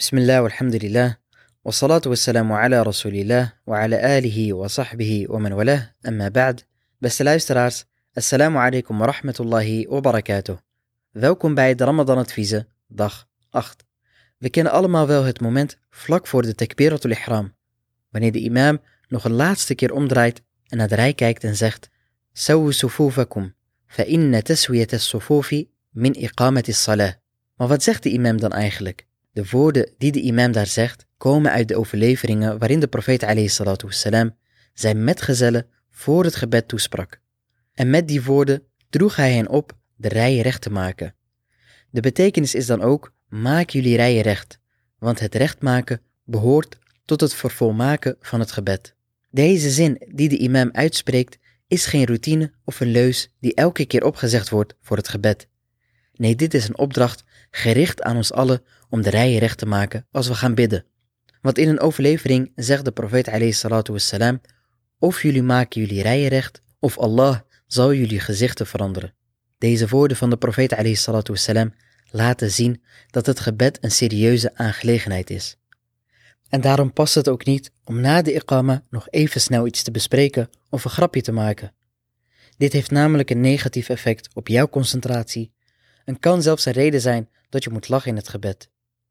بسم الله والحمد لله والصلاة والسلام على رسول الله وعلى آله وصحبه ومن والاه أما بعد بس لايسترارس السلام عليكم ورحمة الله وبركاته. ذوكم بعد رمضان تفيزة ضخ أخت لكن ألما ذوهت مومنت فلق فور دي تكبيرة الإحرام وني إمام نخ اللاتست أم درايت أنا دراي كايكت انزخت سو صفوفكم فإن تسوية الصفوف من إقامة الصلاة ما فتزخت إمام دن آيخلك De woorden die de imam daar zegt, komen uit de overleveringen waarin de profeet wassalam, zijn metgezellen voor het gebed toesprak. En met die woorden droeg hij hen op de rijen recht te maken. De betekenis is dan ook, maak jullie rijen recht, want het recht maken behoort tot het vervolmaken van het gebed. Deze zin die de imam uitspreekt, is geen routine of een leus die elke keer opgezegd wordt voor het gebed. Nee, dit is een opdracht gericht aan ons allen om de rijen recht te maken als we gaan bidden. Want in een overlevering zegt de profeet wassalam, of jullie maken jullie rijen recht, of Allah zal jullie gezichten veranderen. Deze woorden van de profeet wassalam, laten zien dat het gebed een serieuze aangelegenheid is. En daarom past het ook niet om na de iqama nog even snel iets te bespreken of een grapje te maken. Dit heeft namelijk een negatief effect op jouw concentratie en kan zelfs een reden zijn dat je moet lachen in het gebed.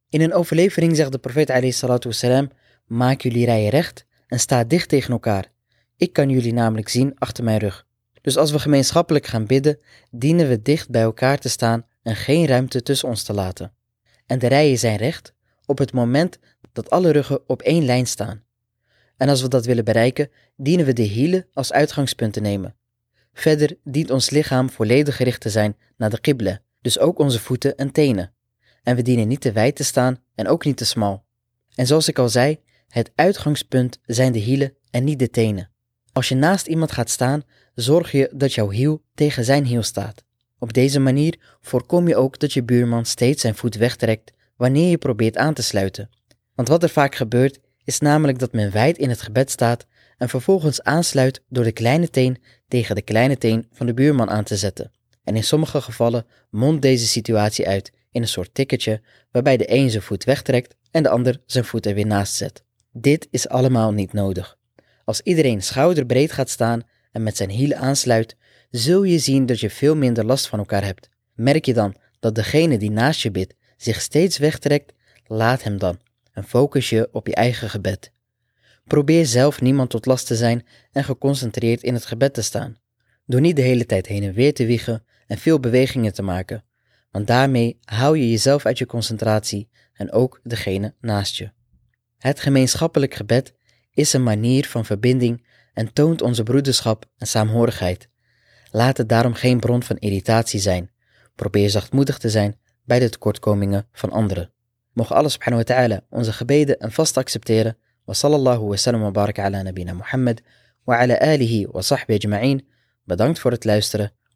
In een overlevering zegt de profeet wassalam, maak jullie rijen recht en sta dicht tegen elkaar. Ik kan jullie namelijk zien achter mijn rug. Dus als we gemeenschappelijk gaan bidden, dienen we dicht bij elkaar te staan en geen ruimte tussen ons te laten. En de rijen zijn recht op het moment dat alle ruggen op één lijn staan. En als we dat willen bereiken, dienen we de hielen als uitgangspunt te nemen. Verder dient ons lichaam volledig gericht te zijn naar de qibla, dus ook onze voeten en tenen. En we dienen niet te wijd te staan en ook niet te smal. En zoals ik al zei, het uitgangspunt zijn de hielen en niet de tenen. Als je naast iemand gaat staan, zorg je dat jouw hiel tegen zijn hiel staat. Op deze manier voorkom je ook dat je buurman steeds zijn voet wegtrekt wanneer je probeert aan te sluiten. Want wat er vaak gebeurt, is namelijk dat men wijd in het gebed staat en vervolgens aansluit door de kleine teen tegen de kleine teen van de buurman aan te zetten. En in sommige gevallen mondt deze situatie uit in een soort ticketje waarbij de een zijn voet wegtrekt en de ander zijn voet er weer naast zet. Dit is allemaal niet nodig. Als iedereen schouderbreed gaat staan en met zijn hielen aansluit, zul je zien dat je veel minder last van elkaar hebt. Merk je dan dat degene die naast je bidt zich steeds wegtrekt, laat hem dan en focus je op je eigen gebed. Probeer zelf niemand tot last te zijn en geconcentreerd in het gebed te staan. Doe niet de hele tijd heen en weer te wiegen en veel bewegingen te maken, want daarmee hou je jezelf uit je concentratie en ook degene naast je. Het gemeenschappelijk gebed is een manier van verbinding en toont onze broederschap en saamhorigheid. Laat het daarom geen bron van irritatie zijn. Probeer zachtmoedig te zijn bij de tekortkomingen van anderen. Mogen Allah subhanahu wa ta'ala onze gebeden en vast accepteren. Wa sallallahu wa sallam wa baraka ala nabina Muhammad wa ala alihi wa sahbihi ajma'in. Bedankt voor het luisteren.